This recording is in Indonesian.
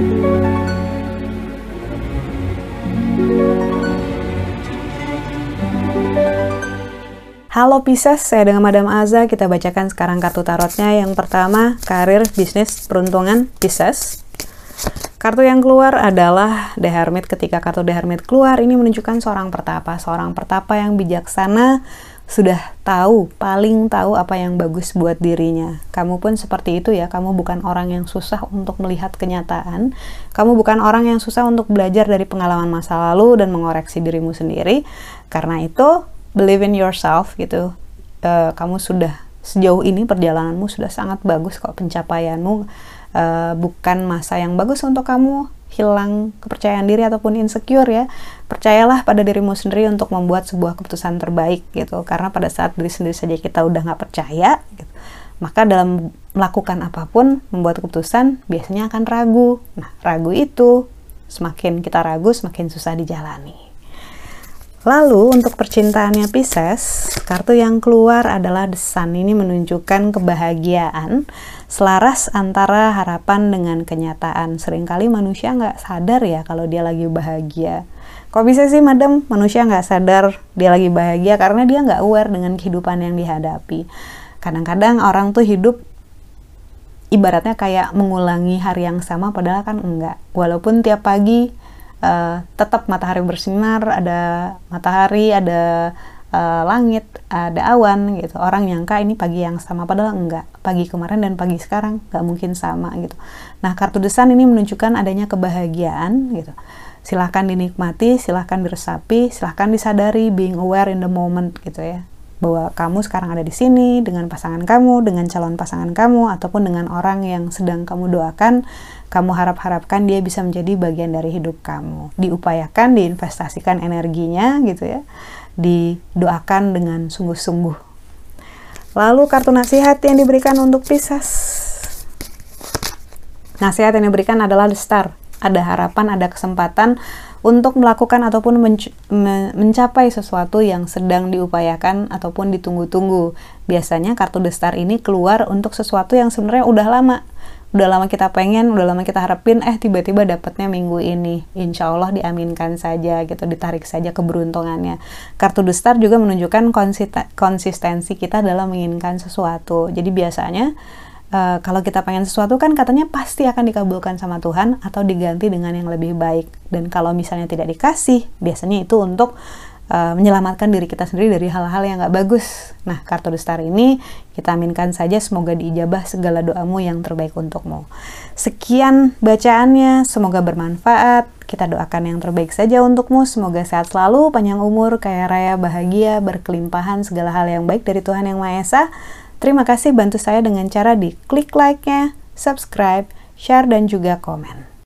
Halo Pisces, saya dengan Madam Aza. Kita bacakan sekarang kartu tarotnya. Yang pertama, karir, bisnis, peruntungan, Pisces. Kartu yang keluar adalah The Hermit. Ketika kartu The Hermit keluar, ini menunjukkan seorang pertapa. Seorang pertapa yang bijaksana, sudah tahu, paling tahu apa yang bagus buat dirinya. Kamu pun seperti itu ya, kamu bukan orang yang susah untuk melihat kenyataan. Kamu bukan orang yang susah untuk belajar dari pengalaman masa lalu dan mengoreksi dirimu sendiri. Karena itu, believe in yourself gitu uh, kamu sudah sejauh ini perjalananmu sudah sangat bagus kok pencapaianmu uh, bukan masa yang bagus untuk kamu hilang kepercayaan diri ataupun insecure ya. Percayalah pada dirimu sendiri untuk membuat sebuah keputusan terbaik gitu. Karena pada saat diri sendiri saja kita udah nggak percaya gitu, maka dalam melakukan apa pun membuat keputusan biasanya akan ragu. Nah ragu itu semakin kita ragu semakin susah dijalani Lalu untuk percintaannya Pisces, kartu yang keluar adalah The Sun. Ini menunjukkan kebahagiaan selaras antara harapan dengan kenyataan. Seringkali manusia nggak sadar ya kalau dia lagi bahagia. Kok bisa sih madam manusia nggak sadar dia lagi bahagia karena dia nggak aware dengan kehidupan yang dihadapi. Kadang-kadang orang tuh hidup ibaratnya kayak mengulangi hari yang sama padahal kan enggak. Walaupun tiap pagi uh, tetap matahari bersinar, ada matahari, ada uh, langit, ada awan gitu. Orang nyangka ini pagi yang sama padahal enggak. Pagi kemarin dan pagi sekarang nggak mungkin sama gitu. Nah, kartu desan ini menunjukkan adanya kebahagiaan gitu. Silahkan dinikmati, silahkan diresapi, silahkan disadari, being aware in the moment gitu ya bahwa kamu sekarang ada di sini dengan pasangan kamu, dengan calon pasangan kamu, ataupun dengan orang yang sedang kamu doakan, kamu harap-harapkan dia bisa menjadi bagian dari hidup kamu. Diupayakan, diinvestasikan energinya gitu ya, didoakan dengan sungguh-sungguh. Lalu kartu nasihat yang diberikan untuk Pisces. Nasihat yang diberikan adalah the star. Ada harapan, ada kesempatan untuk melakukan ataupun menc mencapai sesuatu yang sedang diupayakan ataupun ditunggu-tunggu. Biasanya kartu The Star ini keluar untuk sesuatu yang sebenarnya udah lama. Udah lama kita pengen, udah lama kita harapin, eh tiba-tiba dapatnya minggu ini. Insya Allah diaminkan saja gitu, ditarik saja keberuntungannya. Kartu The Star juga menunjukkan konsistensi kita dalam menginginkan sesuatu. Jadi biasanya uh, kalau kita pengen sesuatu kan katanya pasti akan dikabulkan sama Tuhan atau diganti dengan yang lebih baik. Dan kalau misalnya tidak dikasih, biasanya itu untuk uh, menyelamatkan diri kita sendiri dari hal-hal yang nggak bagus. Nah, kartu The Star ini kita aminkan saja semoga diijabah segala doamu yang terbaik untukmu. Sekian bacaannya, semoga bermanfaat. Kita doakan yang terbaik saja untukmu. Semoga sehat selalu, panjang umur, kaya raya, bahagia, berkelimpahan segala hal yang baik dari Tuhan Yang Maha Esa. Terima kasih bantu saya dengan cara di klik like-nya, subscribe, share, dan juga komen.